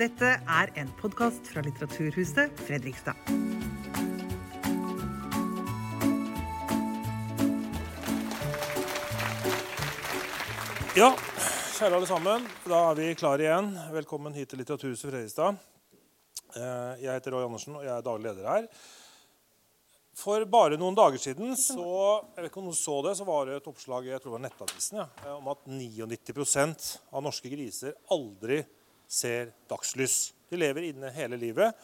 Dette er en podkast fra Litteraturhuset Fredrikstad. Ja, kjære alle sammen. Da er vi klare igjen. Velkommen hit til Litteraturhuset Fredrikstad. Eh, Jeg heter Roy Andersen, og jeg er daglig leder her. For bare noen dager siden så, jeg vet ikke om noen så det, så var det et oppslag jeg tror det var Nettavisen, ja, om at 99% av norske griser aldri ser dagslys. De lever inne hele livet.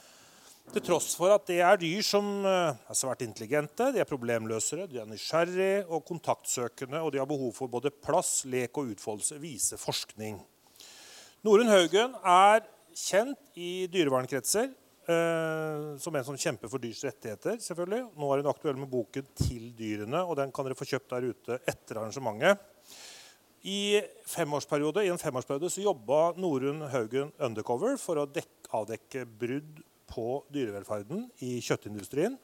Til tross for at det er dyr som eh, er svært intelligente, de er problemløsere, de er nysgjerrige og kontaktsøkende, og de har behov for både plass, lek og utfoldelse, viser forskning. Norunn Haugen er kjent i dyrevernkretser eh, som en som kjemper for dyrs rettigheter. selvfølgelig. Nå er hun aktuell med boken 'Til dyrene', og den kan dere få kjøpt der ute etter arrangementet. I, femårsperiode, I en femårsperiode så jobba Norunn Haugen undercover for å dekke, avdekke brudd på dyrevelferden i kjøttindustrien.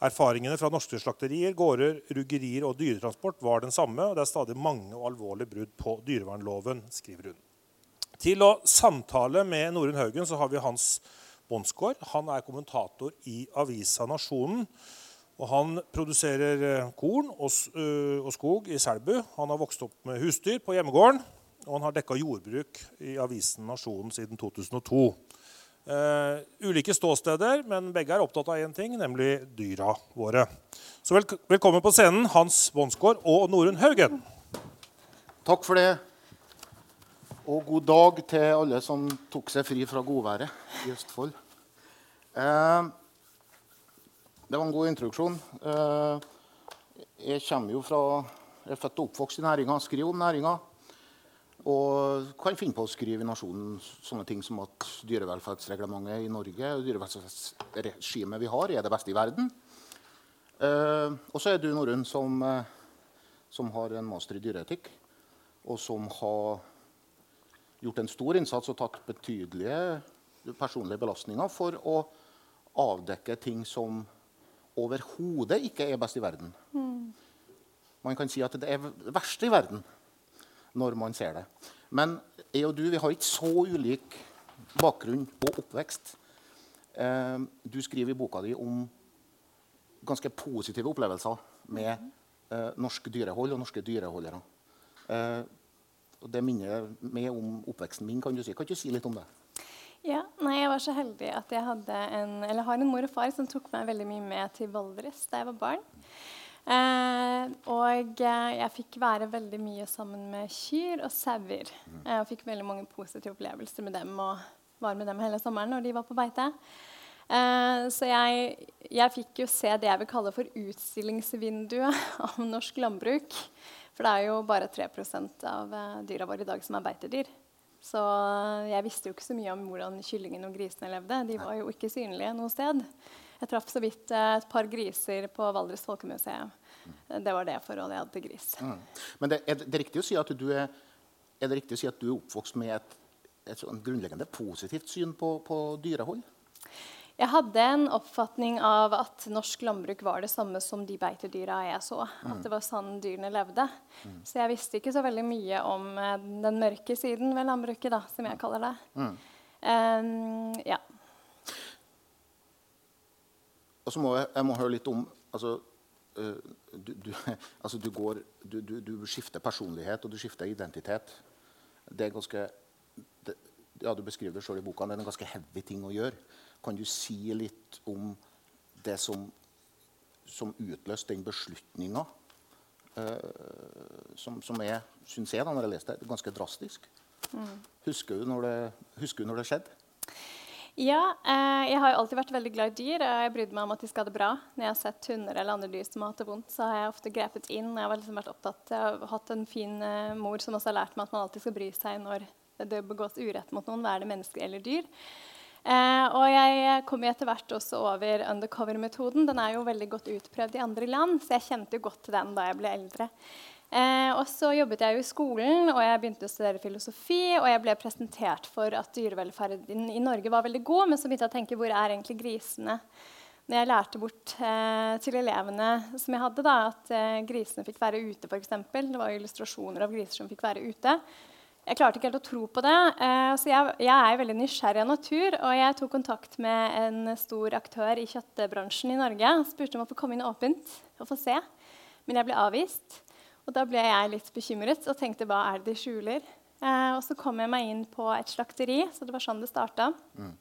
Erfaringene fra norske slakterier, gårder, ruggerier og dyretransport var den samme, og det er stadig mange og alvorlige brudd på dyrevernloven, skriver hun. Til å samtale med Norunn Haugen så har vi Hans Bonsgaard. Han er kommentator i avisa Nasjonen. Og han produserer eh, korn og, s- og skog i Selbu. Han har vokst opp med husdyr på hjemmegården. Og han har dekka jordbruk i avisen Nasjonen siden 2002. Uh, ulike ståsteder, men begge er opptatt av én ting, nemlig dyra våre. Så velk velkommen på scenen, Hans Bonsgaard og Norunn Haugen. Takk for det. Og god dag til alle som tok seg fri fra godværet i Østfold. Eh, det var en god introduksjon. Eh, jeg kommer jo fra Jeg er født og oppvokst i næringa, skriver om næringa. Og kan finne på å skrive i Nasjonen sånne ting som at dyrevelferdsreglementet i Norge og dyrevelferdsregimet vi har, er det beste i verden. Eh, og så er du, Norunn, som, eh, som har en master i dyreetikk, og som har gjort en stor innsats og tatt betydelige personlige belastninger for å avdekke ting som overhodet ikke er best i verden. Man kan si at det er det verste i verden når man ser det. Men jeg og du vi har ikke så ulik bakgrunn og oppvekst. Eh, du skriver i boka di om ganske positive opplevelser med eh, norsk dyrehold og norske dyreholdere. Eh, og det minner meg om oppveksten min. Kan du si, kan du si litt om det? Ja, nei, Jeg var så heldig at jeg hadde en, eller har en mor og far som tok meg veldig mye med til Valdres da jeg var barn. Eh, og eh, jeg fikk være veldig mye sammen med kyr og sauer. Eh, og fikk veldig mange positive opplevelser med dem og var med dem hele sommeren når de var på beite. Eh, så jeg, jeg fikk jo se det jeg vil kalle for utstillingsvinduet av norsk landbruk. For det er jo bare 3% av eh, dyra våre i dag som er beitedyr. Så jeg visste jo ikke så mye om hvordan kyllingene og grisene levde. De var jo ikke synlige noe sted. Jeg traff så vidt eh, et par griser på Valdres Folkemuseum. Det var det forholdet jeg hadde til gris. Mm. Men det, er, det riktig å si at du er, er det riktig å si at du er oppvokst med et, et grunnleggende positivt syn på, på dyrehold? Jeg hadde en oppfatning av at norsk landbruk var det samme som de beitedyra jeg så. At det var sånn dyrene levde. Så jeg visste ikke så veldig mye om eh, den mørke siden ved landbruket, da, som jeg kaller det. Um, ja. Og så må jeg, jeg må høre litt om altså, øh, du, du, altså, du, går, du, du, du skifter personlighet og du skifter identitet. Det er ganske det, ja, Du beskriver det sjøl i boka. Det er en ganske heavy ting å gjøre. Kan du si litt om det som, som utløste den beslutninga? som, som jeg syns jeg, da når jeg leste det, ganske drastisk. Husker, du når det, husker du når det skjedde? Ja, eh, jeg har jo alltid vært veldig glad i dyr. og Jeg brydde meg om at de skal ha det bra. Når jeg har sett hunder eller andre dyr som har hatt det vondt, så har jeg ofte grepet inn. Jeg har liksom vært opptatt Jeg har hatt en fin eh, mor som også har lært meg at man alltid skal bry seg når det begås urett mot noen, være det menneske eller dyr. Eh, og jeg kom etter hvert også over undercover-metoden. Den er jo veldig godt utprøvd i andre land, så jeg kjente jo godt til den da jeg ble eldre. Eh, og så jobbet jeg jo i skolen, og jeg begynte å studere filosofi. Og jeg ble presentert for at dyrevelferden i Norge var veldig god, men så begynte jeg å tenke hvor er egentlig grisene? Når jeg lærte bort eh, til elevene som jeg hadde, da, at eh, grisene fikk være ute, f.eks. Det var illustrasjoner av griser som fikk være ute. Jeg klarte ikke helt å tro på det. Eh, så jeg, jeg, er veldig nysgjerrig av natur. Og jeg tok kontakt med en stor aktør i kjøttbransjen i Norge. Spurte om å få komme inn åpent og få se. Men jeg ble avvist. Og da ble jeg litt bekymret og tenkte hva er det de skjuler? Eh, og så kom jeg meg inn på et slakteri, så det var sånn det starta. Mm.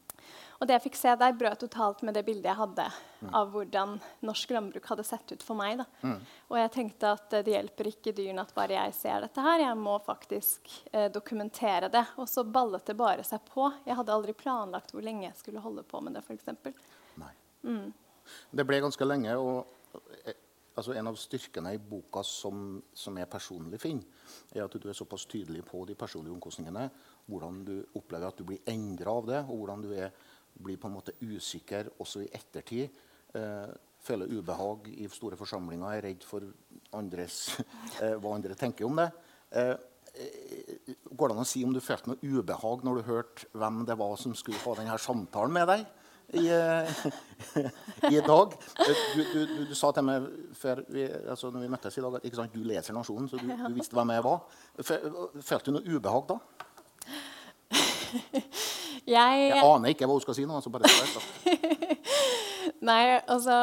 Og det jeg fikk se der, brøt totalt med det bildet jeg hadde mm. av hvordan norsk landbruk hadde sett ut for meg. Mm. Og jeg tenkte at det hjelper ikke dyrene at bare jeg ser dette her. Jeg må faktisk eh, dokumentere det. Og så ballet det bare seg på. Jeg hadde aldri planlagt hvor lenge jeg skulle holde på med det, f.eks. Mm. Det ble ganske lenge. og eh, altså En av styrkene i boka som, som jeg personlig finner, er at du er såpass tydelig på de personlige omkostningene. Hvordan du opplever at du blir endra av det, og hvordan du er blir på en måte usikker også i ettertid. Eh, føler ubehag i store forsamlinger, er redd for andres, eh, hva andre tenker om det. Eh, eh, går det an å si om du følte noe ubehag når du hørte hvem det var som skulle ha denne samtalen med deg? I, eh, i dag. Du, du, du, du, sa til meg før vi, altså når vi møttes i dag at du leser Nasjonen, så du, visste hvem jeg var. Følte du noe ubehag da? Jeg, jeg aner ikke hva hun skal si nå. altså bare Nei, altså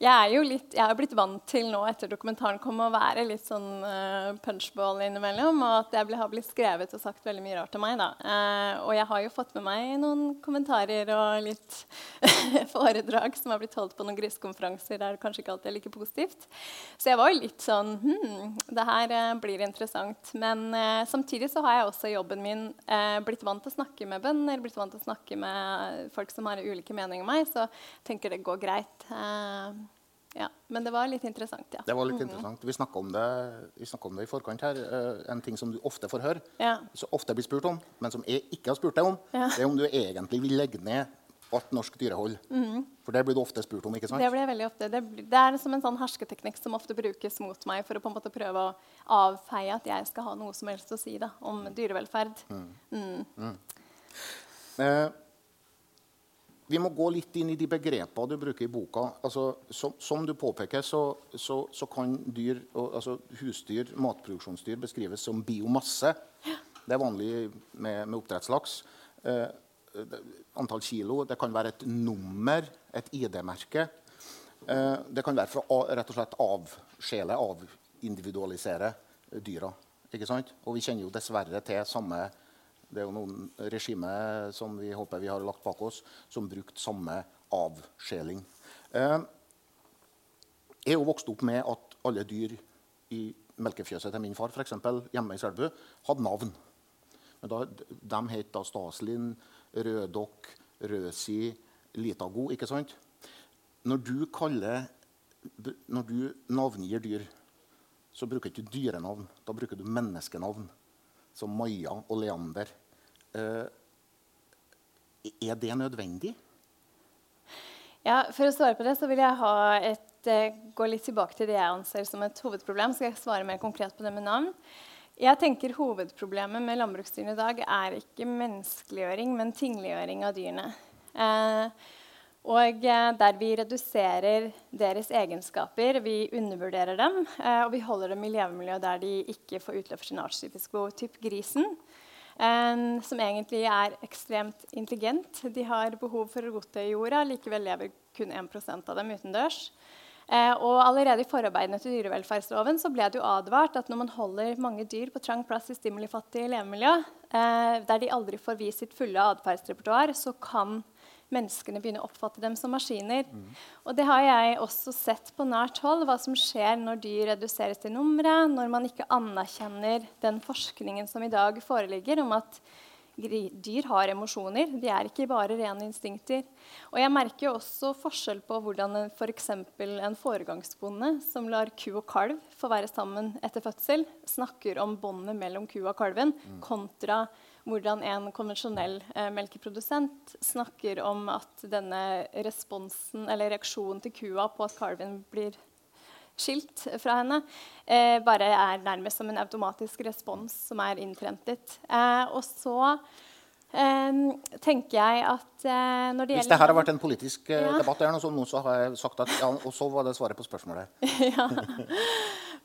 Jeg er jo litt Jeg har blitt vant til nå etter dokumentaren kom å være litt sånn uh, punchball innimellom. Og at jeg har blitt skrevet og sagt veldig mye rart til meg. da. Uh, og jeg har jo fått med meg noen kommentarer og litt foredrag som har blitt holdt på noen grisekonferanser der det kanskje ikke alltid er like positivt. Så jeg var jo litt sånn Hm, det her uh, blir interessant. Men samtidig så har jeg også i jobben min blitt vant til å snakke med bønder, blitt vant til å snakke med folk som har ulike meninger enn meg. Så tenker det går greit. Uh, ja. Men det var litt interessant, ja. Det var litt mm. interessant. Vi snakka om, om, det i forkant her. Uh, en ting som du ofte får høre, ja. så ofte blir spurt om, men som jeg ikke har spurt deg om, ja. det er om du egentlig vil legge ned alt norsk dyrehold. Mm. For det blir du ofte spurt om. ikke sant? Det blir jeg veldig ofte. Det, det, er som en sånn hersketeknikk som ofte brukes mot meg for å på en måte prøve å avfeie at jeg skal ha noe som helst å si da, om dyrevelferd. Mm. mm. mm. Eh, vi må gå litt inn i de begrepene du bruker i boka. Altså, som, som, du påpeker, så, så, så kan dyr, altså husdyr, matproduksjonsdyr, beskrives som biomasse. Det er vanlig med, med oppdrettslaks. Eh, antall kilo. Det kan være et nummer, et ID-merke. Eh, det kan være for å rett og slett avskjele, avindividualisere dyra. Ikke sant? Og vi kjenner jo dessverre til samme det er jo noen regimer som vi håper vi har lagt bak oss, som brukte samme avskjeling. Eh, jeg er jo vokst opp med at alle dyr i melkefjøset til min far for eksempel, hjemme i Selbu hadde navn. Men da, de het da Staslin, Rødokk, Røsi, Litago. ikke sant? Når du, kaller, når du navngir dyr, så bruker du ikke dyrenavn. Da bruker du menneskenavn som Maja og Leander. Eh, er det nødvendig? Ja, For å svare på det så vil jeg et, uh, gå litt tilbake til det jeg anser som et hovedproblem. Skal jeg svare mer konkret på det med navn? Jeg tenker Hovedproblemet med landbruksdyrene i dag er ikke menneskeliggjøring, men tingliggjøring av dyrene. Uh, og der vi reduserer deres egenskaper, vi undervurderer dem, og vi holder dem i levemiljø der de ikke får utløp for sin artstypiske. Typ grisen, som egentlig er ekstremt intelligent. De har behov for å rote i jorda, likevel lever kun 1% av dem utendørs. Eh, og allerede i forarbeidene til dyrevelferdsloven så ble det jo advart at når man holder mange dyr på trang plass i stimulifattige levemiljø, eh, der de aldri får vist sitt fulle atferdsrepertoar, så kan menneskene begynner å oppfatte dem som maskiner. Mm. Og det har jeg også sett på nært hold, hva som skjer når dyr reduseres til numre, når man ikke anerkjenner den forskningen som i dag foreligger om at dyr har emosjoner. De er ikke bare rene instinkter. Og jeg merker også forskjell på hvordan f.eks. For en foregangsbonde som lar ku og kalv få være sammen etter fødsel, snakker om båndet mellom ku og kalven, mm. kontra hvordan en konvensjonell eh, melkeprodusent snakker om at denne responsen, eller reaksjonen til kua på at kalven blir skilt fra henne, eh, bare er nærmest som en automatisk respons som er innprentet. Eh, og så eh, tenker jeg at eh, når det gjelder Hvis det her har vært en politisk eh, ja. debatt, der, så, så har jeg sagt at ja, og så var det svaret på spørsmålet. ja.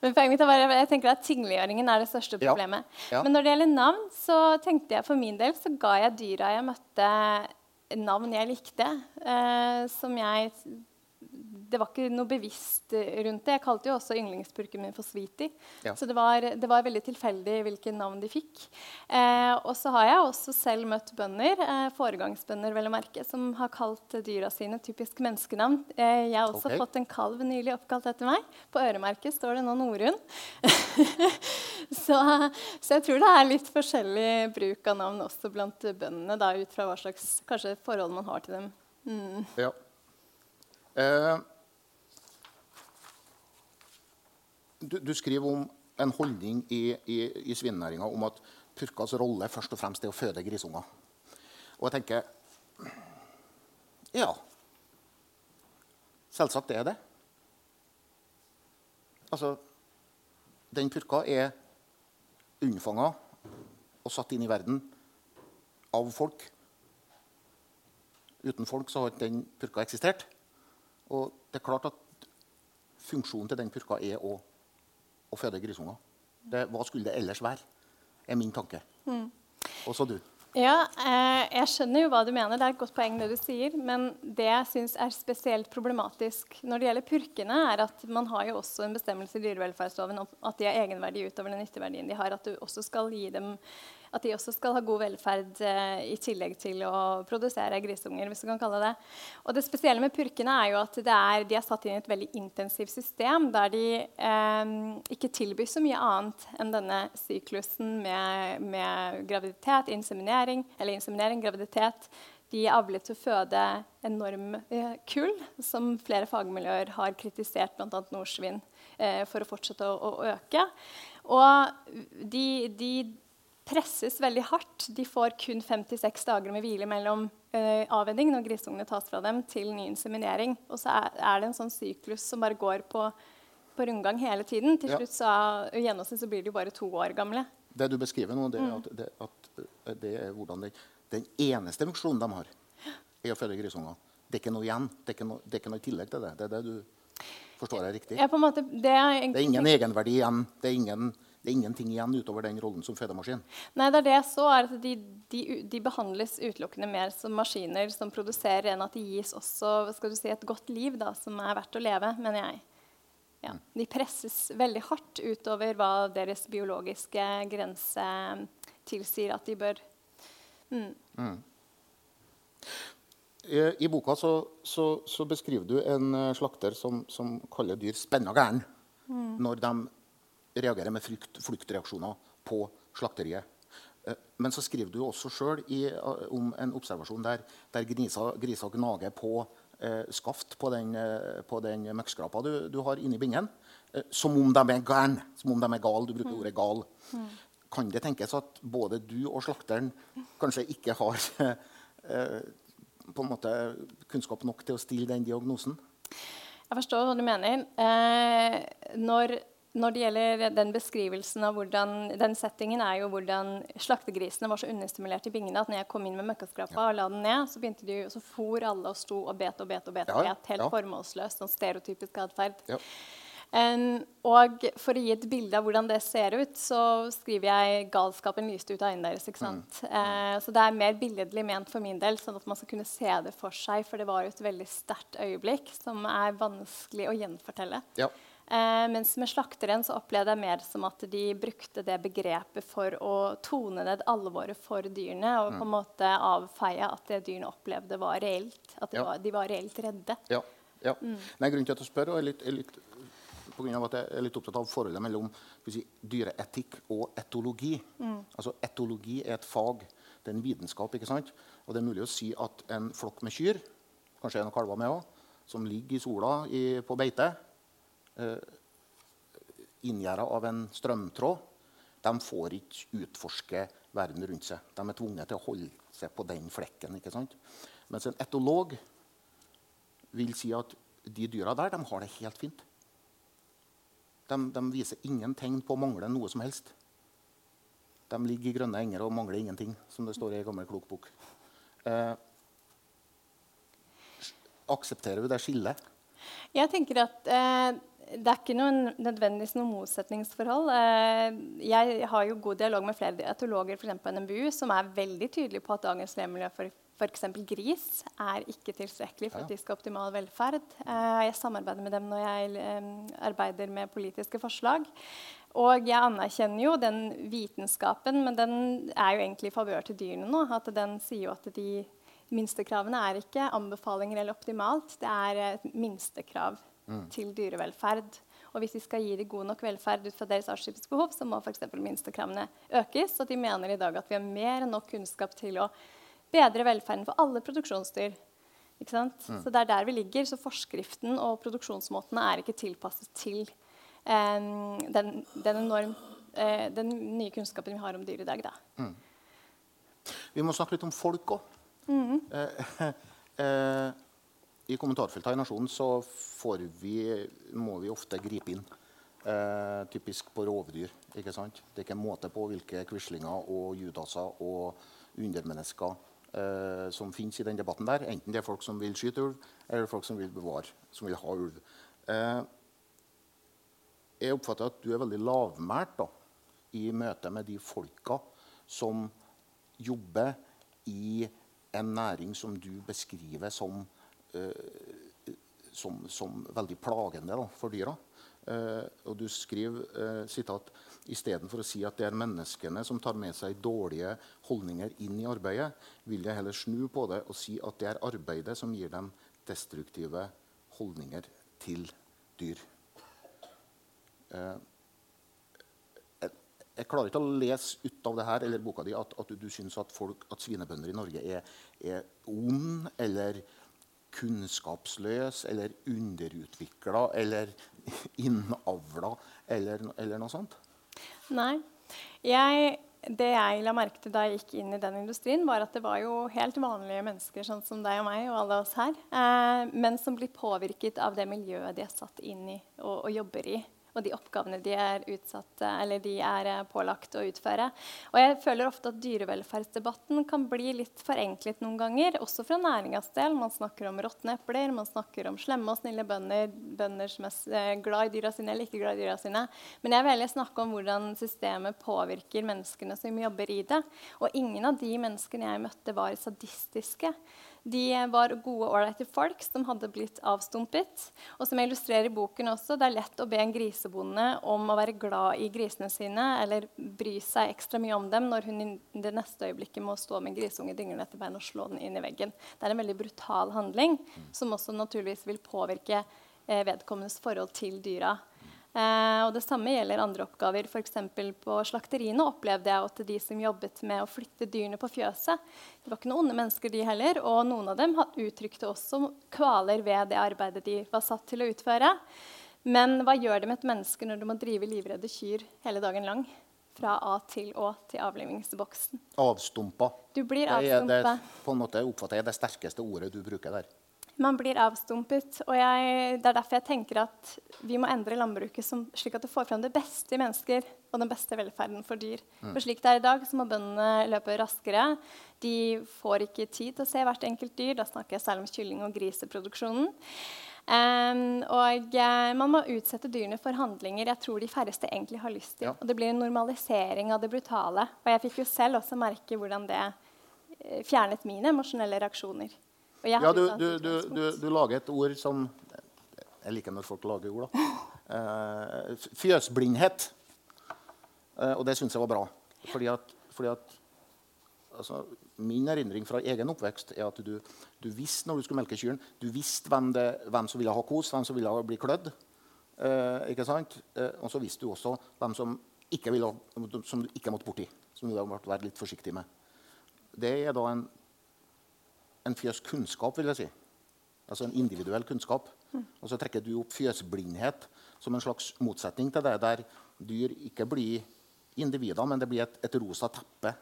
Men poenget mitt er bare, jeg tenker at tingliggjøringen er det største Ja. problemet. Ja. Men når det gjelder navn, så tenkte jeg for min del så ga jeg dyra jeg møtte, navn jeg likte. Eh, som jeg Det var ikke noe bevisst rundt det. Jeg kalte jo også yndlingspurken min for Sweetie. Ja. Så det var, det var veldig tilfeldig hvilke navn de fikk. Eh, og så har jeg også selv møtt bønder, eh, foregangsbønder vel å merke, som har kalt dyra sine typisk menneskenavn. Eh, jeg har også okay. fått en kalv nylig oppkalt etter meg. På øremerket står det nå Norunn. så, så jeg tror det er litt forskjellig bruk av navn også blant bøndene, da, ut fra hva slags kanskje, forhold man har til dem. Mm. Ja. Eh, du, du skriver om en holdning i, i, i svinenæringa om at purkas rolle først og fremst er å føde grisunger. Og jeg tenker Ja. Selvsagt er det. Altså Den purka er unnfanga og satt inn i verden av folk. Uten folk så har ikke den purka eksistert. Og det er klart at funksjonen til den purka er å, å føde grisunger. Det, hva skulle det ellers være? er min tanke. Og så du. Ja, eh, jeg skjønner jo hva du mener. Det er et godt poeng, det du sier. Men det jeg syns er spesielt problematisk når det gjelder purkene, er at man har jo også en bestemmelse i dyrevelferdsloven om at de har egenverdi utover den nytteverdien de har. At du også skal gi dem at de også skal ha god velferd eh, i tillegg til å produsere grisunger. hvis du kan kalle det. Og det spesielle med purkene er jo at er, de er satt inn i et veldig intensivt system der de eh, ikke tilbyr så mye annet enn denne syklusen med, med graviditet, inseminering, eller inseminering, graviditet. De er avlet til å føde enorm eh, kull, som flere fagmiljøer har kritisert, bl.a. nordsvin, eh, for å fortsette å, å øke. Og de, de presses veldig hardt. De får kun 56 dager med hvile mellom uh, avvenning når grisungene tas fra dem, til ny inseminering. Og så er, er det en sånn syklus som bare går på, på rundgang hele tiden. Til slutt så, i gjennomsnitt så blir de jo bare to år gamle. Det du beskriver nå, det er at, det, at eh, det er hvordan det, den eneste funksjonen de har, er å føde grisunger. Det er ikke noe igjen. Det er ikke noe, det er ikke noe tillegg til det. Det er det du forstår er riktig? En måte, det er, Det er ingen egenverdi igjen. Det er, ingen, det er ingenting igjen utover den rollen som fødemaskin. Nei, det er det jeg så, er at de, de, de behandles utelukkende mer som maskiner som produserer, enn at de gis også skal du si, et godt liv da, som er verdt å leve, mener jeg. Ja. De presses veldig hardt utover hva deres biologiske grense tilsier at de bør mm. I, I boka så, så, så beskriver du en eh, slakter som, som kaller dyr 'spenna gæren' når de reagerer med frykt, fluktreaksjoner på slakteriet. Eh, Men så skriver du også sjøl om en observasjon der, der grisa, grisa gnager på eh, skaft på den, eh, på den møkkskrapa du, du har inni bingen, eh, som om de er gærne. som om de er gale. Du bruker ordet gal. Kan det tenkes at både du og slakteren kanskje ikke har eh, på en måte kunnskap nok til å stille den diagnosen? Jeg forstår hva du mener. Eh, når, når det gjelder den beskrivelsen av hvordan Den settingen er jo hvordan slaktegrisene var så understimulert i bingene at når jeg kom inn med møkkaskrapa og la den ned, så begynte de, så for alle og sto og bet og bet og bet. Ja, bet helt ja. formålsløst. Sånn stereotypisk atferd. Ja. Um, og for å gi et bilde av hvordan det ser ut, så skriver jeg 'galskapen lyste ut av øynene deres'. ikke sant? Eh, så det er mer billedlig ment for min del, sånn at man skal kunne se det for seg. For det var jo et veldig sterkt øyeblikk som er vanskelig å gjenfortelle. Ja. Eh, mens med slakteren så opplevde jeg mer som at de brukte det begrepet for å tone ned alvoret for dyrene og på en måte avfeie at det dyrene opplevde, var reelt. At Ja. var, de var reelt redde. Ja. ja. Nei, grunnen til at jeg spør, er litt, er litt, på grunn av at jeg er litt opptatt av forholdet mellom si, dyreetikk og etologi. Altså, etologi er et fag, det er en vitenskap. ikke sant? Og det er mulig å si at en flokk med kyr, kanskje en noen kalver med òg, som ligger i sola i, på beite, inngjerda av en strømtråd, de får ikke utforske verden rundt seg. De er tvunget til å holde seg på den flekken. ikke sant? Mens en etolog vil si at de dyra der de har det helt fint. De, de viser ingen tegn på å mangle noe som helst. De ligger i grønne enger og mangler ingenting, som det står i en gammel klok bok. Eh, aksepterer vi det skillet? Jeg tenker at eh, det er ikke noen, nødvendigvis noe motsetningsforhold. Eh, jeg har jo god dialog med flere etologer for på NMBU som er veldig tydelige på at dagens levemiljø for f.eks. gris er ikke tilstrekkelig for at de skal ha optimal velferd. Eh, jeg samarbeider med dem når jeg eh, arbeider med politiske forslag. Og jeg anerkjenner jo den vitenskapen, men den er jo egentlig i favør til dyrene nå. At den sier jo at de minstekravene er ikke anbefalinger eller optimalt. Det er et minstekrav mm. til dyrevelferd. Og hvis vi skal gi dem god nok velferd ut fra deres artsskipsbehov, så må f.eks. minstekravene økes. Og de mener i dag at vi har mer enn nok kunnskap til å bedre velferden for alle produksjonsdyr. Ikke sant? Mm. Så det er der vi ligger. Så forskriften og produksjonsmåtene er ikke tilpasset til um, den, den, enorm, uh, den, nye kunnskapen vi har om dyr i dag. Mm. Vi må snakke litt om folk òg. Uh, uh, i kommentarfeltet i Nasjonen så får vi, må vi ofte gripe inn. Eh, typisk på rovdyr. ikke sant? Det er ikke måte på hvilke quislinger og judaser og undermennesker eh, som finnes i den debatten der. Enten det er folk som vil skyte ulv, eller folk som vil bevare, som vil ha ulv. Eh, jeg oppfatter at du er veldig lavmælt da, i møte med de folka som jobber i en næring som du beskriver som Eh, som, som, veldig plagende da, for dyra. Uh, og du skriver uh, sitat, istedenfor å si at det er menneskene som tar med seg dårlige holdninger inn i arbeidet, vil jeg heller snu på det og si at det er arbeidet som gir dem destruktive holdninger til dyr. Uh, jeg, klarer ikke å lese ut av det her eller boka di at, at du, du syns at, at svinebønder i Norge er, er ond eller kunnskapsløs eller underutvikla eller innavla eller, eller, noe sånt? Nei. Jeg, det jeg la merke til da jeg gikk inn i den industrien, var at det var jo helt vanlige mennesker sånn som deg og meg og alle oss her, eh, men som blir påvirket av det miljøet de er satt inn i og, og jobber i og de oppgavene de er, utsatt, de er eh, pålagt å utføre. Og jeg føler ofte at dyrevelferdsdebatten kan bli litt forenklet noen ganger, også fra næringas del. Man snakker om råtne epler, man snakker om slemme og snille bønder, bønder som er eh, glad i dyra sine eller ikke glad i dyra sine. Men jeg vil heller snakke om hvordan systemet påvirker menneskene som jobber i det. Og ingen av de menneskene jeg møtte, var sadistiske. De var gode, ålreite folk som hadde blitt avstumpet. Og som jeg illustrerer i boken også, Det er lett å be en grisebonde om å være glad i grisene sine eller bry seg ekstra mye om dem når hun i det neste øyeblikket må stå med en grisunge dinglende etter beina og slå den inn i veggen. Det er en veldig brutal handling som også naturligvis vil påvirke eh, vedkommendes forhold til dyra. Eh, og Det samme gjelder andre oppgaver. F.eks. på slakteriene opplevde jeg at de som jobbet med å flytte dyrene på fjøset, det var ikke noen onde mennesker, de heller. Og noen av dem uttrykte også kvaler ved det arbeidet de var satt til å utføre. Men hva gjør det med et menneske når du må drive livredde kyr hele dagen lang? Fra A til Å til avlivingsboksen. Avstumpa. Du blir avstumpa. Det er, på en måte oppfatter jeg det sterkeste ordet du bruker der. Man blir avstumpet. og jeg, Det er derfor jeg tenker at vi må endre landbruket som, slik at det får fram det beste i mennesker og den beste velferden for dyr. Mm. For slik det er i dag, så må bøndene løpe raskere. De får ikke tid til å se hvert enkelt dyr. Da snakker jeg særlig om kylling- og griseproduksjonen. Um, og uh, man må utsette dyrene for handlinger jeg tror de færreste egentlig har lyst til. Ja. Og det blir en normalisering av det brutale. Og jeg fikk jo selv også merke hvordan det uh, fjernet mine emosjonelle reaksjoner. Ja, du, du, du, du, lager et ord som Jeg liker når folk lager ord. da. Uh, fjøsblindhet. Uh, og det syns jeg var bra. Fordi at, fordi at altså, Min erindring fra egen oppvekst er at du, du visste når du skulle melke kyrne, du visste hvem, det, hvem, som ville ha kos, hvem som ville bli klødd. Uh, ikke sant? og så visste du også hvem som ikke, ville, som du ikke måtte borti. Som du måtte være litt forsiktig med. Det er da en en fjøs kunnskap, vil jeg si. Altså en individuell kunnskap. Og så trekker du opp fjøsblindhet som en slags motsetning til det, der dyr ikke blir individer, men det blir et, et rosa teppe,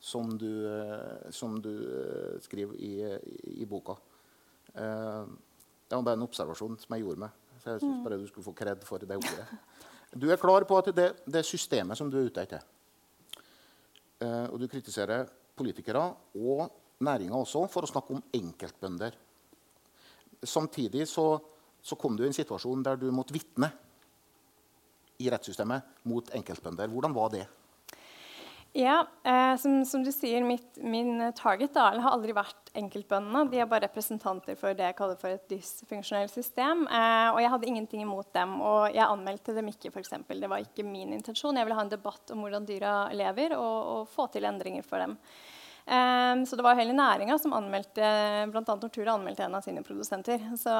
som du, eh, som du uh, skriver i, i, i boka. Uh, det var bare en observasjon som jeg gjorde med. Så jeg syns mm. bare du skulle få kred for det ordet. Du er klar på at det, det systemet som du er ute etter. Uh, og du kritiserer politikere og næringa også for å snakke om enkeltbønder. Samtidig så, så kom du i en situasjon der du måtte vitne i rettssystemet mot enkeltbønder. Hvordan var det? Ja, eh, som, som, du sier, mitt, min target da, har aldri vært enkeltbøndene. De er bare representanter for det jeg kaller for et dysfunksjonelt system. Eh, og jeg hadde ingenting imot dem, og jeg anmeldte dem ikke. Eksempel. det var ikke min intensjon. Jeg ville ha en debatt om hvordan dyra lever, og, og få til endringer for dem. Um, så det var hele næringa som anmeldte bl.a. Nortura anmeldte en av sine produsenter. Så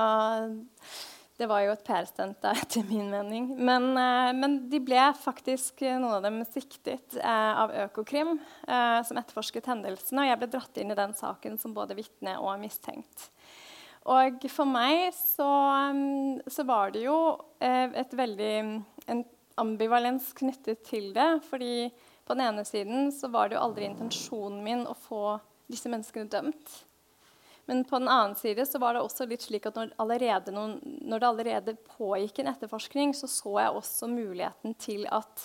det var jo et PR-stunt, etter min mening. Men, uh, men, de ble faktisk, noen av dem, siktet uh, av Økokrim, uh, som etterforsket hendelsene. Og jeg ble dratt inn i den saken som både vitne og mistenkt. Og for meg så, um, så var det jo et veldig en ambivalens knyttet til det. fordi på den ene siden så var det jo aldri intensjonen min å få disse menneskene dømt. Men på den annen side så var det også litt slik at når, noen, når det allerede pågikk en etterforskning, så så jeg også muligheten til at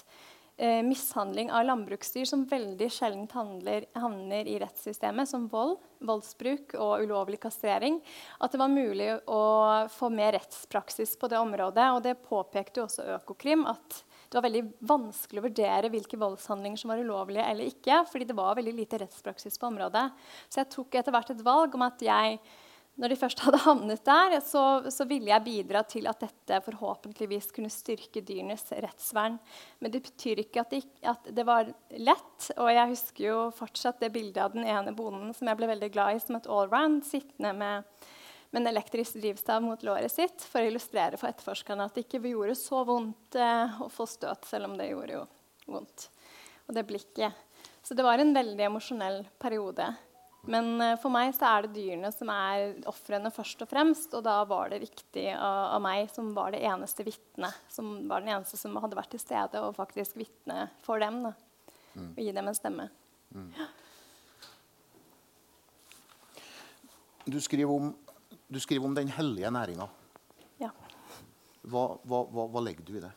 eh, mishandling av landbruksdyr, som veldig sjelden handler, havner i rettssystemet, som vold, voldsbruk og ulovlig kastrering, at det var mulig å få mer rettspraksis på det området. Og det påpekte jo også Økokrim. at det var veldig vanskelig å vurdere hvilke voldshandlinger som var ulovlige eller ikke. fordi det var veldig lite rettspraksis på området. Så jeg tok etter hvert et valg om at jeg, når de først hadde havnet der, så, så ville jeg bidra til at dette forhåpentligvis kunne styrke dyrenes rettsvern. Men det betyr ikke at det, at det var lett. Og jeg husker jo fortsatt det bildet av den ene bonden som jeg ble veldig glad i som et allround, sittende med med en elektrisk drivstav mot låret sitt for å illustrere for etterforskerne at det ikke gjorde så vondt eh, å få støt, selv om det gjorde jo vondt. Og det blikket. Så det var en veldig emosjonell periode. Men eh, for meg så er det dyrene som er ofrene først og fremst. Og da var det riktig av, av meg, som var det eneste vitnet, som var den eneste som hadde vært til stede og faktisk vitne for dem. Da, mm. Og gi dem en stemme. Mm. Du skriver om du skriver om den hellige næringa. Ja. Hva, hva, hva, hva, legger du i det?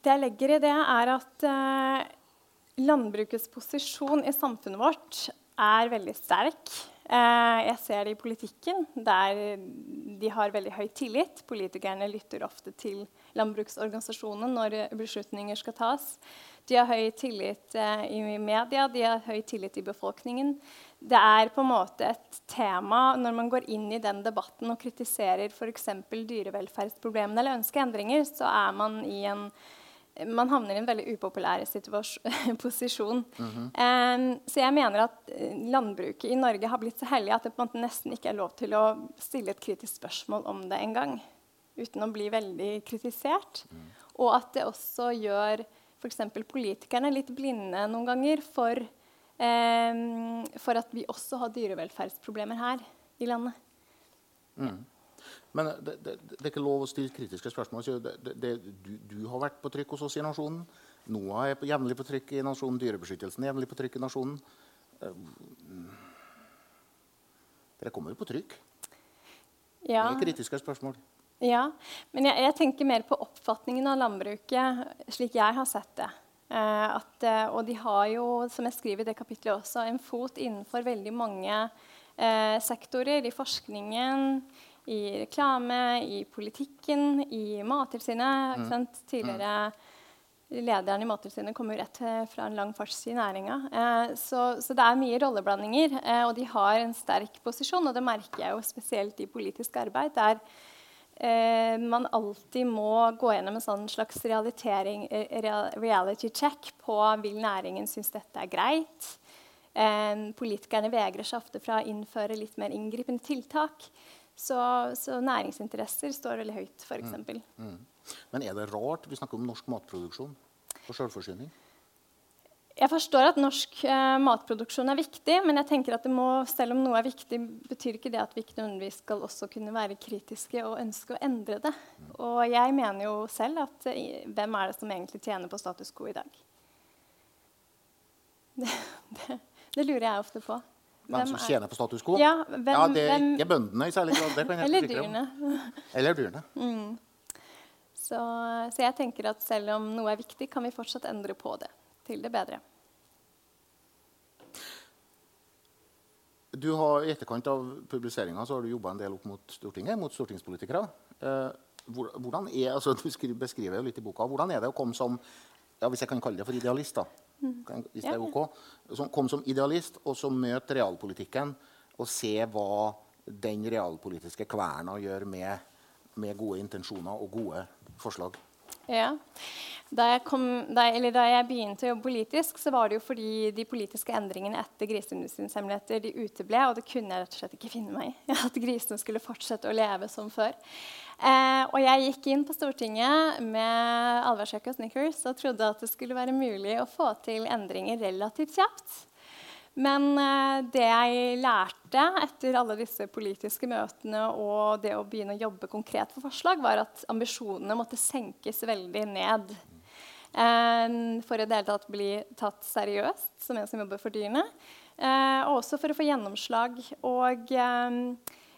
Det jeg legger i det, er at eh, landbrukets posisjon i samfunnet vårt er veldig sterk. Eh, jeg ser det i politikken, der de har veldig høy tillit. Politikerne lytter ofte til landbruksorganisasjonene når beslutninger skal tas. De har høy tillit eh, i media, de har høy tillit i befolkningen det er på en måte et tema når man går inn i den debatten og kritiserer f.eks. dyrevelferdsproblemene eller ønsker endringer, så er man i en man havner i en veldig upopulær posisjon. Mm -hmm. um, så jeg mener at eh, landbruket i Norge har blitt så hellig at det på en måte nesten ikke er lov til å stille et kritisk spørsmål om det engang. Uten å bli veldig kritisert. Mm. Og at det også gjør f.eks. politikerne litt blinde noen ganger for for at vi også har dyrevelferdsproblemer her i landet. Mm. Men det, det, det, er ikke lov å stille kritiske spørsmål. Det, du, du, har vært på trykk hos oss i Nasjonen. NOAH er jevnlig på trykk i Nasjonen. Dyrebeskyttelsen er jevnlig på trykk i Nasjonen. Um, dere kommer jo på trykk. Ja. Det er kritiske spørsmål. Ja, men jeg, jeg tenker mer på oppfatningen av landbruket slik jeg har sett det. Eh, at, eh, og de har jo, som jeg skriver i det kapitlet også, en fot innenfor veldig mange eh, sektorer. I forskningen, i reklame, i politikken, i Mattilsynet. Mm. Tidligere lederen i Mattilsynet kommer jo rett fra en lang fartstid i næringa. Eh, så, så, det er mye rolleblandinger, eh, og de har en sterk posisjon. Og det merker jeg jo spesielt i politisk arbeid. der eh, man alltid må gå gjennom en sånn slags eh, reality check på vil næringen synes dette er greit. Eh, politikerne vegrer seg ofte fra å innføre litt mer inngripende tiltak. Så, så næringsinteresser står veldig høyt, f.eks. Mm. Mm. Men er det rart vi snakker om norsk matproduksjon og selvforsyning? Jeg forstår at norsk eh, matproduksjon er viktig, men jeg tenker at må, selv om noe er viktig, betyr ikke det at vi ikke nødvendigvis skal også kunne være kritiske og ønske å endre det. Og jeg mener jo selv at eh, hvem er det som egentlig tjener på status quo i dag? Det, det, det lurer jeg ofte på. Hvem som tjener på status quo? Ja, hvem, ja Det er ikke bøndene i særlig grad. Eller dyrene. Eller dyrene. Mm. Så, så jeg tenker at selv om noe er viktig, kan vi fortsatt endre på det til det bedre. Du har, I etterkant av publiseringa har du jobba en del opp mot Stortinget, mot stortingspolitikere. Eh, hvordan er, altså, du beskriver jo litt i boka, hvordan er det å komme som ja, hvis jeg kan kalle det for idealist, da, mm. hvis det er ok, som kom som idealist og så møte realpolitikken og se hva den realpolitiske kverna gjør med, med gode intensjoner og gode forslag? Ja. Da jeg, kom, da, da jeg, begynte å jobbe politisk, så var det jo fordi de politiske endringene etter griseindustriens hemmeligheter de uteble. Og det kunne jeg rett og slett ikke finne meg i. At grisene skulle fortsette å leve som før. Eh, og jeg gikk inn på Stortinget med allværsjakke og snickers og trodde at det skulle være mulig å få til endringer relativt kjapt. Men uh, det jeg lærte etter alle disse politiske møtene og det å begynne å jobbe konkret for forslag, var at ambisjonene måtte senkes veldig ned. Uh, for i det hele tatt bli tatt seriøst som en som jobber for dyrene. Uh, og også for å få gjennomslag. Og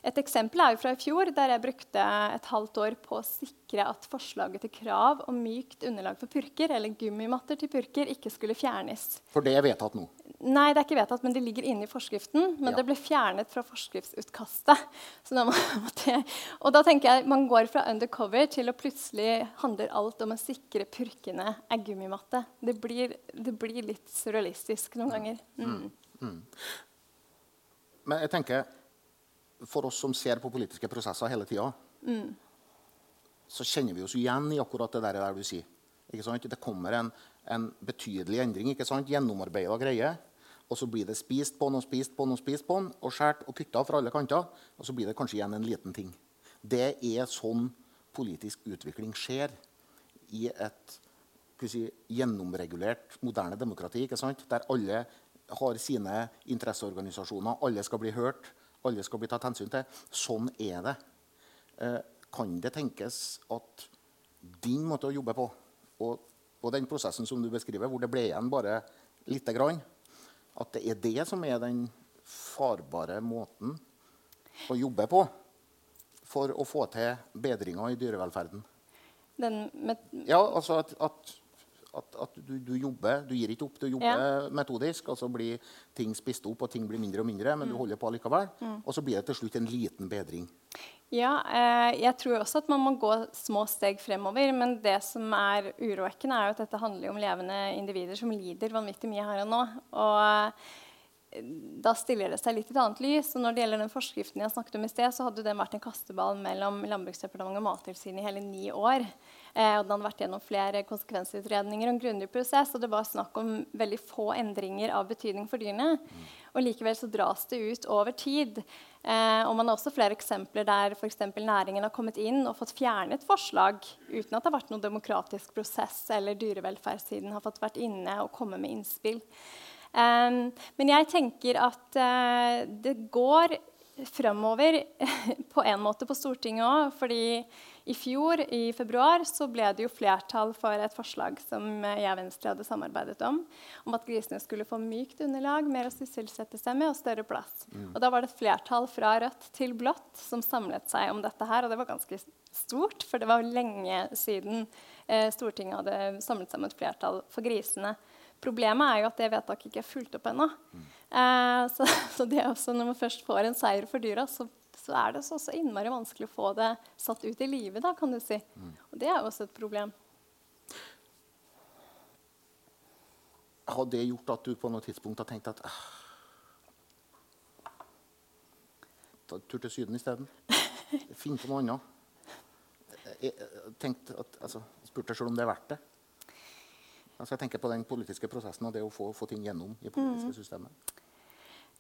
et eksempel er jo fra i fjor, der jeg brukte et halvt år på å sikre at forslaget til krav om mykt underlag for purker, eller gummimatter til purker, ikke skulle fjernes. For det er vedtatt nå? Nei, det er ikke vedtatt, men det ligger inne i forskriften. Men ja. det ble fjernet fra forskriftsutkastet. Måtte, og da tenker jeg man går fra undercover til å plutselig handler alt om å sikre purkene er gummimatte. Det blir, det blir litt surrealistisk noen ganger. Mm. Mm. mm. Men jeg tenker for oss som ser på politiske prosesser hele tida, mm. så kjenner vi oss igjen i akkurat det der, der du sier. Det kommer en, en, betydelig endring. ikke sant? Gjennomarbeida greie. Og så blir det spist på den og spist på den og spist på den, og skåret og kutta fra alle kanter. Og så blir det kanskje igjen en liten ting. Det er sånn politisk utvikling skjer i et si, gjennomregulert, moderne demokrati. Der alle har sine interesseorganisasjoner, alle skal bli hørt alle skal bli tatt hensyn til. Sånn er det. Eh, kan det tenkes at din måte å jobbe på, og, og den prosessen som du beskriver, hvor det ble igjen bare lite grann, at det er det som er den farbare måten å jobbe på for å få til bedringer i dyrevelferden? ja, altså at, at at, at du, du, jobber, du gir ikke opp. Du jobber ja. metodisk, og så blir ting spist opp, og ting blir mindre og mindre, men mm. du holder på likevel. Mm. Og så blir det til slutt en liten bedring. Ja, eh, jeg tror også at man må gå små steg fremover. Men det som er urovekkende, er jo at dette handler om levende individer som lider vanvittig mye her og nå. Og eh, da stiller det seg litt i et annet lys. Og når det gjelder den forskriften jeg snakket om i sted, så hadde den vært en kasteball mellom Landbruksdepartementet og Mattilsynet i hele ni år. Eh, og den hadde vært gjennom flere konsekvensutredninger og en grundig prosess. Og det var snakk om veldig få endringer av betydning for dyrene. Og likevel så dras det ut over tid. Eh, og man har også flere eksempler der f.eks. næringen har kommet inn og fått fjernet forslag uten at det har vært noen demokratisk prosess eller dyrevelferdssiden har fått vært inne og komme med innspill. Um, men jeg tenker at uh, det går fremover på en måte på Stortinget òg. fordi i fjor, i februar, så ble det jo flertall for et forslag som jeg og Venstre hadde samarbeidet om, om at grisene skulle få mykt underlag, mer å sysselsette seg med og større plass. Mm. Og Da var det et flertall fra rødt til blått som samlet seg om dette her. Og det var ganske stort, for det var lenge siden eh, Stortinget hadde samlet seg om et flertall for grisene. Problemet er jo at det vedtaket ikke er fulgt opp ennå. Mm. Eh, så, så, det er også når man først får en seier for dyra, så, så er det så, så, innmari vanskelig å få det satt ut i livet, da, kan du si. Mm. Og det er jo også et problem. Har det gjort at du på noe tidspunkt har tenkt at ah, Ta tur til Syden isteden? Finn på noe annet? Jeg, jeg, at, altså, spurte sjøl om det er verdt det. Altså jeg tenker på den politiske prosessen og det å få, få ting gjennom i politiske mm. systemet.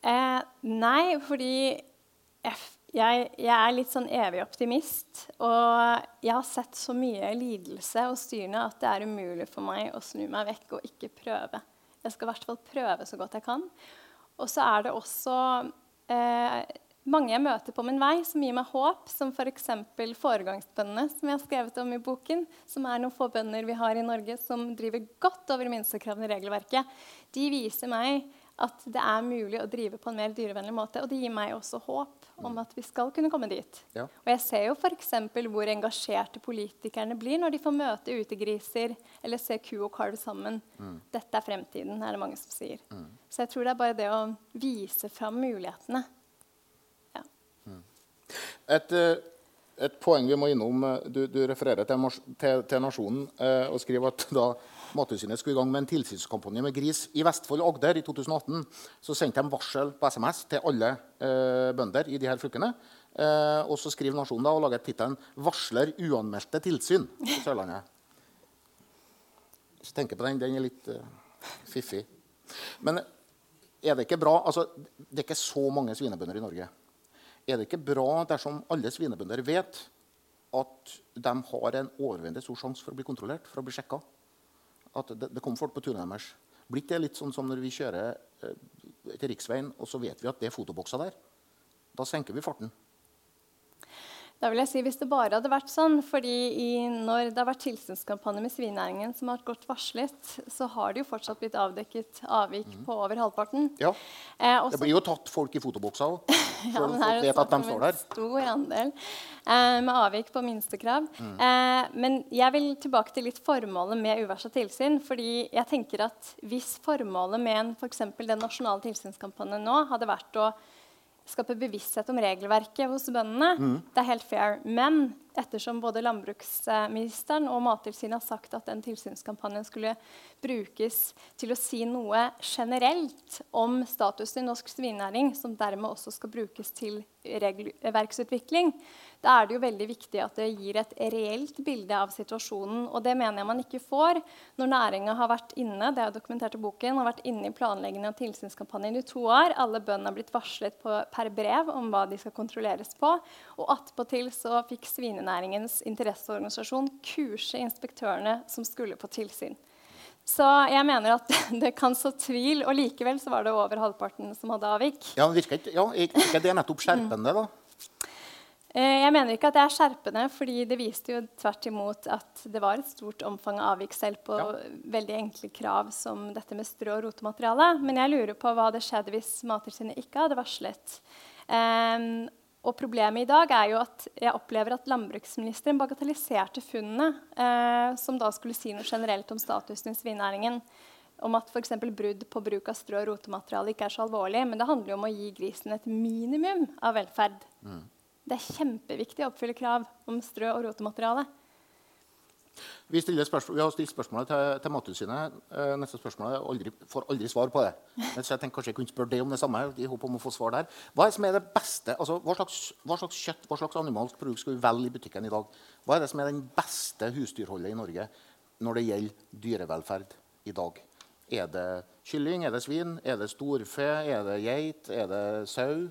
Eh, nei, fordi jeg, jeg, jeg, er litt sånn evig optimist. Og jeg har sett så mye lidelse hos dyrene at det er umulig for meg å snu meg vekk og ikke prøve. Jeg skal i hvert fall prøve så godt jeg kan. Og så er det også eh, mange jeg møter på min vei, som gir meg håp, som f.eks. For foregangsbøndene, som jeg har skrevet om i boken, som er noen få bønder vi har i Norge som driver godt over minstekravene i regelverket. De viser meg at det er mulig å drive på en mer dyrevennlig måte. Og det gir meg også håp om at vi skal kunne komme dit. Ja. Og jeg ser jo f.eks. hvor engasjerte politikerne blir når de får møte utegriser eller se ku og kalv sammen. Dette er fremtiden, er det mange som sier. Så jeg tror det er bare det å vise fram mulighetene. Ja. Et, eh, et poeng vi må innom eh, Du, du refererer til, til, til Nasjonen eh, og skriver at da Mattilsynet skulle i gang med en tilsynskampanje med gris i Vestfold og Agder i 2018, så sendte de varsel på SMS til alle eh, bønder i de her fylkene. Eh, og så skriver Nasjonen da og lager tittelen 'Varsler uanmeldte tilsyn' på Sørlandet. Hvis tenker på den, den er litt eh, fiffig. Men er det ikke bra altså, Det er ikke så mange svinebønder i Norge. Er det ikke bra dersom alle svinebønder vet at de har en overveiende stor sjanse for å bli kontrollert, for å bli sjekka? At det, det kommer folk på tunet deres. Blir det litt sånn som når vi kjører eh, til riksveien, og så vet vi at det er fotobokser der? Da senker vi farten. Da vil jeg si Hvis det bare hadde vært sånn, fordi i, når det har vært tilsynskampanje med svinenæringen som har godt varslet, så har det jo fortsatt blitt avdekket avvik på over halvparten. Ja. Eh, Det blir jo tatt folk i fotoboksa òg. ja, her er folk vet at de om står der. stor andel eh, med avvik på minstekrav. Mm. Eh, men jeg vil tilbake til litt formålet med uvarsla tilsyn. fordi jeg tenker at Hvis formålet med f.eks. for den nasjonale tilsynskampanjen nå hadde vært å skape bevissthet om regelverket hos bøndene, Mm. det er helt fair. Men ettersom både landbruksministeren og Mattilsynet har sagt at den tilsynskampanjen skulle brukes til å si noe generelt om statusen i norsk svinenæring, som dermed også skal brukes til regelverksutvikling, da er det jo veldig viktig at det gir et reelt bilde av situasjonen. Og det mener jeg man ikke får når næringa har vært inne det er dokumentert i boken, har vært inne i planleggingen av tilsynskampanjen i to år. Alle bøndene har blitt varslet på, per brev om hva de skal kontrolleres på. Og attpåtil så fikk svinenæringens interesseorganisasjon kurse inspektørene som skulle på tilsyn. Så jeg mener at det kan så tvil, og likevel så var det over halvparten som hadde avvik. Ja, virker ikke, ja, er ikke det nettopp skjerpende, da? Eh, Jeg mener ikke at det er skjerpende, fordi det viste jo tvert imot at det var et stort omfang av avvik selv på Ja. veldig enkle krav som dette med strå og rotemateriale. Men jeg lurer på hva det skjedde hvis Mattilsynet ikke hadde varslet. Em, og problemet i dag er jo at jeg opplever at landbruksministeren bagatelliserte funnene, eh, som da skulle si noe generelt om statusen i svinenæringen. Om at f.eks. brudd på bruk av strø og rotemateriale ikke er så alvorlig. Men det handler jo om å gi grisen et minimum av velferd. Det er kjempeviktig å oppfylle krav om strø og rotemateriale. Vi, spørsmål, vi har stilt spørsmålet til, til Mattilsynet. Eh, neste spørsmål er aldri, får aldri svar på det. Men så jeg tenkte kanskje jeg kunne spørre deg om det samme. i håp om å få svar der. Hva er det som er det beste, altså, hva, slags, hva slags kjøtt hva slags animalsk produkt skal vi velge i butikken i dag? Hva er det som er den beste husdyrholdet i Norge når det gjelder dyrevelferd i dag? Er det kylling? Er det svin? Er det storfe? Er det geit? Er det sau?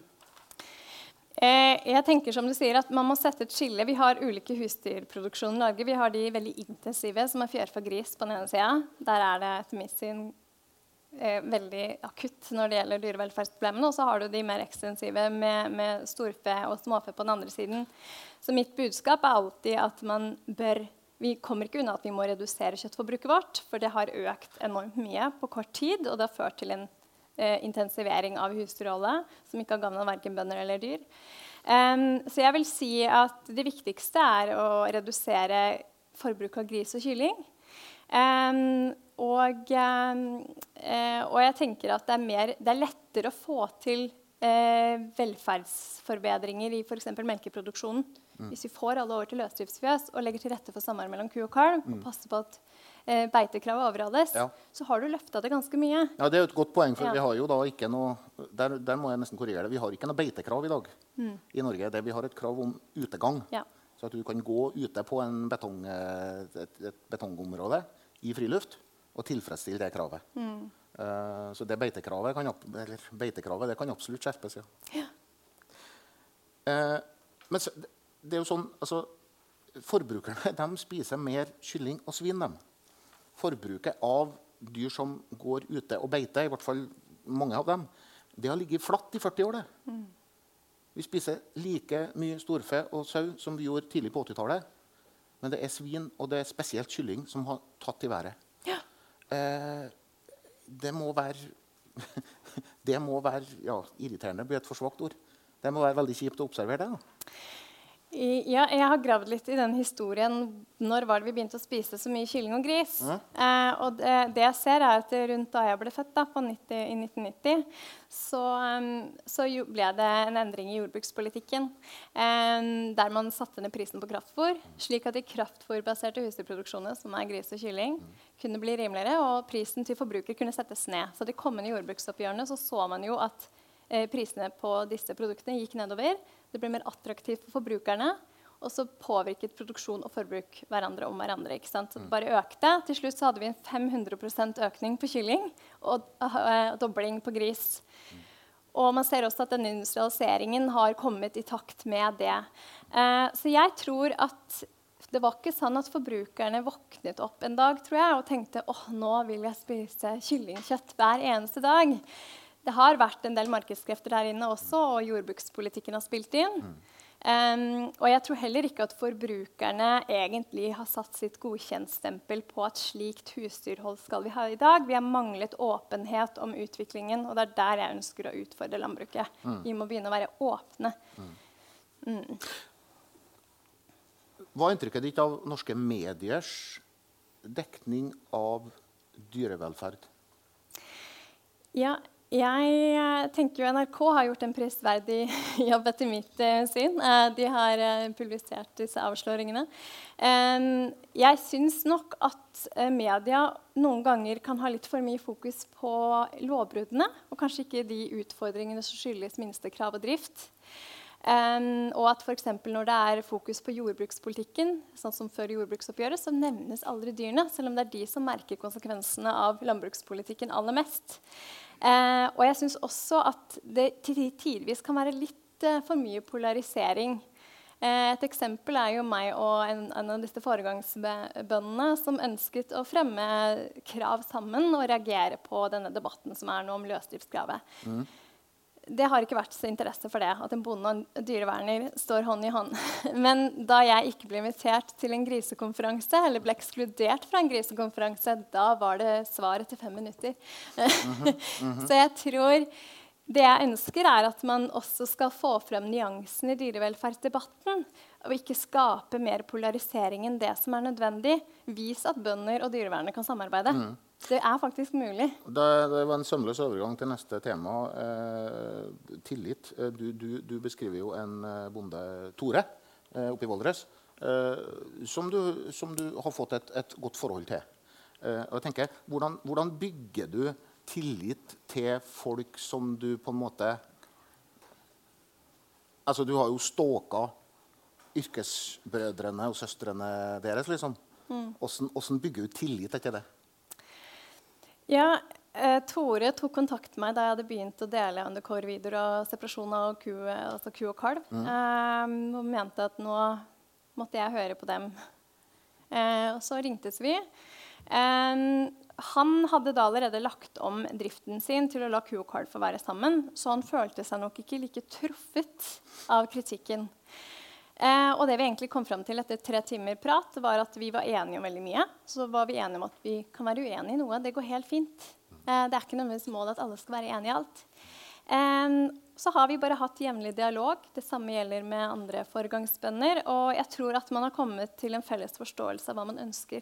Eh, jeg tenker som du sier at Man må sette et skille. Vi har ulike husdyrproduksjoner i Norge. Vi har de veldig intensive, som er fjørfe og gris på den ene sida. Der er det etter mitt syn eh, veldig akutt når det gjelder dyrevelferdsproblemene. Og så har du de mer ekstensive med, med storfe og småfe på den andre siden. Så mitt budskap er alltid at man bør vi kommer ikke unna at vi må redusere kjøttforbruket vårt, for det har økt enormt mye på kort tid, og det har ført til en intensivering av husdyrholdet som ikke har gagna verken bønder eller dyr. Så jeg vil si at det viktigste er å redusere forbruket av gris og kylling. Og, eh, og jeg tenker at det er, mer, det er lettere å få til eh, velferdsforbedringer i f.eks. melkeproduksjonen. Hvis vi får alle over til løsdriftsfjøs og legger til rette for samarbeid mellom ku og kalv, og passer på at eh, beitekravet overholdes, Ja. så har du løfta det ganske mye. Ja, Det er jo et godt poeng, for Ja. vi har jo da ikke noe der, der må jeg nesten korrigere det. Vi har ikke noe beitekrav i dag i Norge. Det, vi har et krav om utegang. Ja. Så at du kan gå ute på en betong, eh, et, et betongområde i friluft og tilfredsstille det kravet. Eh, så det beitekravet kan, beitekravet det kan absolutt skjerpes. Ja. Uh, men så, det er jo sånn, altså, Forbrukerne de spiser mer kylling og svin. Dem. Forbruket av dyr som går ute og beiter, i hvert fall mange av dem, det har ligget flatt i 40 år. det. Vi spiser like mye storfe og sau som vi gjorde tidlig på 80-tallet. Men det er svin og det er spesielt kylling som har tatt i været. Ja. Eh, det må være Det må være ja, irriterende, blir et for svakt ord. Det må være veldig kjipt å observere det. da. Ja, jeg har gravd litt i den historien. Når var det vi begynte å spise så mye kylling og gris? Eh, og det, det, jeg ser, er at rundt da jeg ble født, da, 90, i 1990, så, så ble det en endring i jordbrukspolitikken. Um, der man satte ned prisen på kraftfôr, slik at de kraftfôrbaserte husdyrproduksjonene, som er gris og kylling, kunne bli rimeligere, og prisen til forbruker kunne settes ned. Så de kommende jordbruksoppgjørene så, så man jo at eh, prisene på disse produktene gikk nedover. Det ble mer attraktivt for forbrukerne. Og så påvirket produksjon og forbruk hverandre om hverandre. ikke sant? Så det bare økte. Til slutt så hadde vi en 500% økning på kylling og uh, dobling på gris. Og man ser også at denne industrialiseringen har kommet i takt med det. Uh, så jeg tror at det var ikke sånn at forbrukerne våknet opp en dag tror jeg, og tenkte åh, nå vil jeg spise kyllingkjøtt hver eneste dag. Det har vært en del markedskrefter der inne også, og jordbrukspolitikken har spilt inn. Um, og jeg tror heller ikke at forbrukerne egentlig har satt sitt godkjentstempel på at slikt husdyrhold skal vi ha i dag. Vi har manglet åpenhet om utviklingen, og det er der jeg ønsker å utfordre landbruket. Mm. Vi må begynne å være åpne. Mm. mm. Hva er inntrykket ditt av norske mediers dekning av dyrevelferd? Ja, jeg eh, tenker jo NRK har gjort en prisverdig jobb etter mitt uh, syn. Uh, de har publisert disse avsløringene. jeg syns nok at media noen ganger kan ha litt for mye fokus på lovbruddene, og kanskje ikke de utfordringene som skyldes minstekrav og drift. Og at f.eks. når det er fokus på jordbrukspolitikken, sånn som før jordbruksoppgjøret, så nevnes aldri dyrene, selv om det er de som merker konsekvensene av landbrukspolitikken aller mest. Uh, og jeg syns også at det tidvis kan være litt eh, for mye polarisering. Eh, et eksempel er jo meg og en, en av disse foregangsbøndene som ønsket å fremme krav sammen og reagere på denne debatten som er nå om løsdriftskravet. Mm det har ikke vært så interesse for det, at en bonde og en dyreverner står hånd i hånd. Men da jeg ikke ble invitert til en grisekonferanse, eller ble ekskludert fra en grisekonferanse, da var det svar etter fem minutter. Mm -hmm, mm -hmm. så jeg tror det jeg ønsker, er at man også skal få frem nyansen i dyrevelferdsdebatten. Og ikke skape mer polarisering enn det som er nødvendig. Vis at bønder og dyrevernere kan samarbeide. Mm. Det er faktisk mulig. Det, det, var en sømløs overgang til neste tema. Eh, tillit. Eh, du, du, du, beskriver jo en eh, bonde, Tore, eh, oppe i Valdres, eh, som, som, du har fått et, et godt forhold til. Eh, og jeg tenker, hvordan, hvordan, bygger du tillit til folk som du på en måte Altså, du har jo stalka yrkesbrødrene og søstrene deres, liksom. Mm. Hvordan, bygger du tillit etter det? Ja, eh, Tore tok kontakt med meg da jeg hadde begynt å dele undercover-videoer av separasjon av ku, altså ku og kalv. Mm. Eh, og mente at nå måtte jeg høre på dem. Eh, og så ringtes vi. Eh, han hadde da allerede lagt om driften sin til å la ku og kalv få være sammen, så han følte seg nok ikke like truffet av kritikken. Eh, og det vi egentlig kom fram til etter tre timer prat, var at vi var enige om veldig mye. Så var vi enige om at vi kan være uenige i noe. Det går helt fint. Eh, det er ikke nødvendigvis målet at alle skal være enige i alt. Eh, så har vi bare hatt jevnlig dialog. Det samme gjelder med andre foregangsbønder. Og jeg tror at man har kommet til en felles forståelse av hva man ønsker.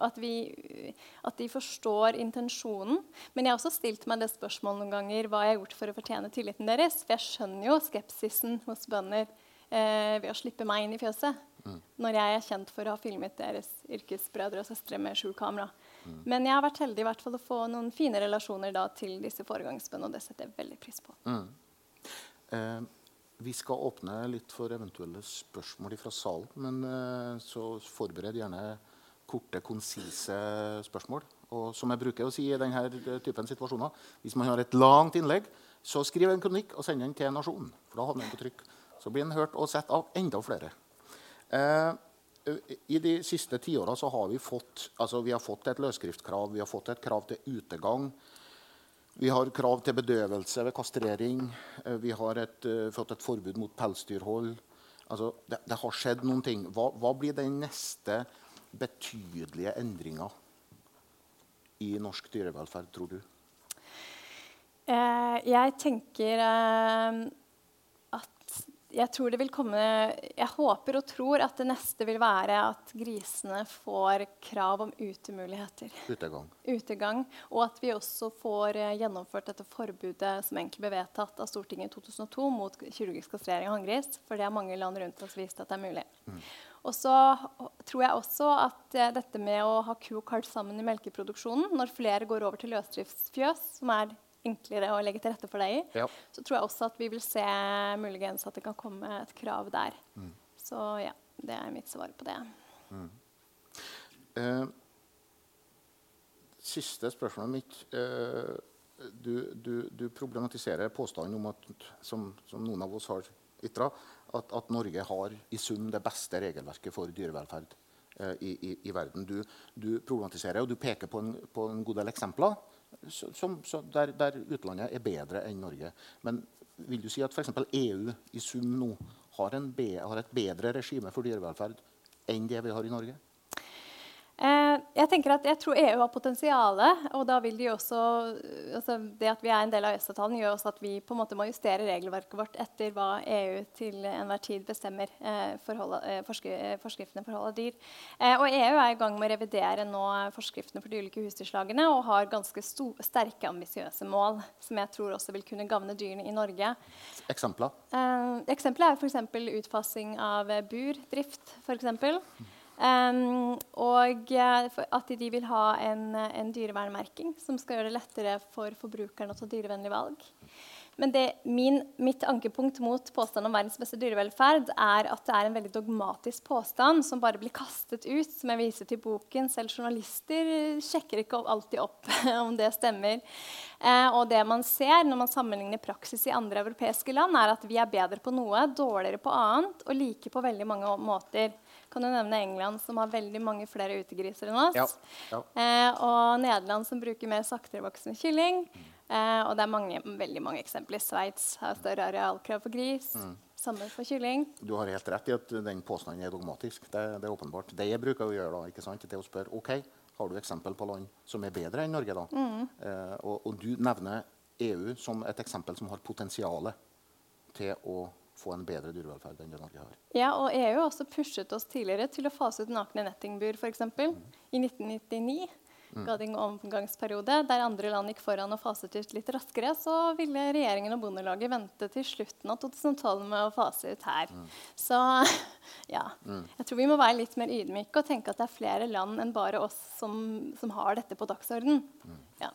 Og at, vi, at de forstår intensjonen. Men jeg har også stilt meg det spørsmålet noen ganger hva jeg har gjort for å fortjene tilliten deres. For jeg skjønner jo skepsisen hos bønder eh, ved å slippe meg inn i fjøset. Mm. Når jeg er kjent for å ha filmet deres yrkesbrødre og søstre med skjult kamera. Mm. Men jeg har vært heldig i hvert fall å få noen fine relasjoner da, til disse foregangsbøndene, og det setter jeg veldig pris på. Mm. Eh, vi skal åpne litt for eventuelle spørsmål fra salen, men eh, så forbered gjerne korte, konsise spørsmål. Og som jeg bruker å si i denne typen situasjoner, hvis man har et langt innlegg, så skriv en kronikk og send den til Nasjonen. For da havner den på trykk. Så blir den hørt og sett av enda flere. Eh, I de siste tiåra har vi fått, altså vi har fått et løsskriftkrav, vi har fått et krav til utegang. Vi har krav til bedøvelse ved kastrering. Eh, vi har et, uh, fått et forbud mot pelsdyrhold. Altså, det, det, har skjedd noen ting. Hva, hva blir den neste betydelige endringa i norsk dyrevelferd, tror du? Eh, jeg tenker eh, jeg tror det vil komme Jeg håper og tror at det neste vil være at grisene får krav om utemuligheter. Utegang. Utegang. Og at vi også får eh, gjennomført dette forbudet som egentlig ble vedtatt av Stortinget i 2002 mot kirurgisk kastrering av hanngris. For det har mange land rundt oss vist at det er mulig. Og så tror jeg også at eh, dette med å ha ku og kalv sammen i melkeproduksjonen, når flere går over til løsdriftsfjøs, som er enklere å legge til rette for deg i, Ja. så tror jeg også at vi vil se muligens at det kan komme et krav der. Så ja, det er mitt svar på det. Eh, siste spørsmålet mitt. Eh, du, du, du problematiserer påstanden om at, som, som noen av oss har ytra, at, at Norge har i sum det beste regelverket for dyrevelferd eh, i, i, i verden. Du, du problematiserer og du peker på en, på en god del eksempler som, så der, der utlandet er bedre enn Norge. Men vil du si at f.eks. EU i sum nå har, be, har et bedre regime for dyrevelferd enn det vi har i Norge? Eh, jeg tenker at jeg tror EU har potensialet, og da vil de også altså Det at vi er en del av EØS-avtalen, gjør også at vi på en måte må justere regelverket vårt etter hva EU til enhver tid bestemmer eh, forholdet, eh, eh, forskriftene for hold av dyr. Eh, og EU er i gang med å revidere nå forskriftene for de ulike husdyrslagene og har ganske sterke, ambisiøse mål som jeg tror også vil kunne gagne dyrene i Norge. Eksempler? Eksempler er f.eks. utfasing av eh, burdrift. For eksempel. Um, og eh, at de vil ha en, en dyrevernmerking som skal gjøre det lettere for forbrukerne å ta dyrevennlige valg. Men det, min, mitt ankepunkt mot påstanden om verdens beste dyrevelferd er at det er en veldig dogmatisk påstand som bare blir kastet ut. som jeg viser til boken. Selv journalister sjekker ikke alltid opp om det stemmer. Eh, og det man ser når man sammenligner praksis i andre europeiske land, er at vi er bedre på noe, dårligere på annet og like på veldig mange måter. Kan du nevne England, som har veldig mange flere utegriser enn oss? Ja. ja. Eh, og Nederland, som bruker mer sakterevoksende kylling. Eh, og det er mange, veldig mange eksempler. Sveits har større arealkrav for gris. Samme for kylling. Du har helt rett i at den påstanden er dogmatisk. Det, det er åpenbart. Det jeg bruker å gjøre, da, ikke sant, det er å spørre ok, har du eksempel på land som er bedre enn Norge. da? Eh, og, og du nevner EU som et eksempel som har potensial til å få en bedre dyrevelferd enn det Norge har. Ja, og EU har også pushet oss tidligere til å fase ut nakne nettingbur, f.eks. I 1999 ga det en omgangsperiode der andre land gikk foran og faset ut litt raskere. Så ville regjeringen og Bondelaget vente til slutten av 2012 med å fase ut her. Så ja. Jeg tror vi må være litt mer ydmyke og tenke at det er flere land enn bare oss som, som har dette på dagsordenen. Ja.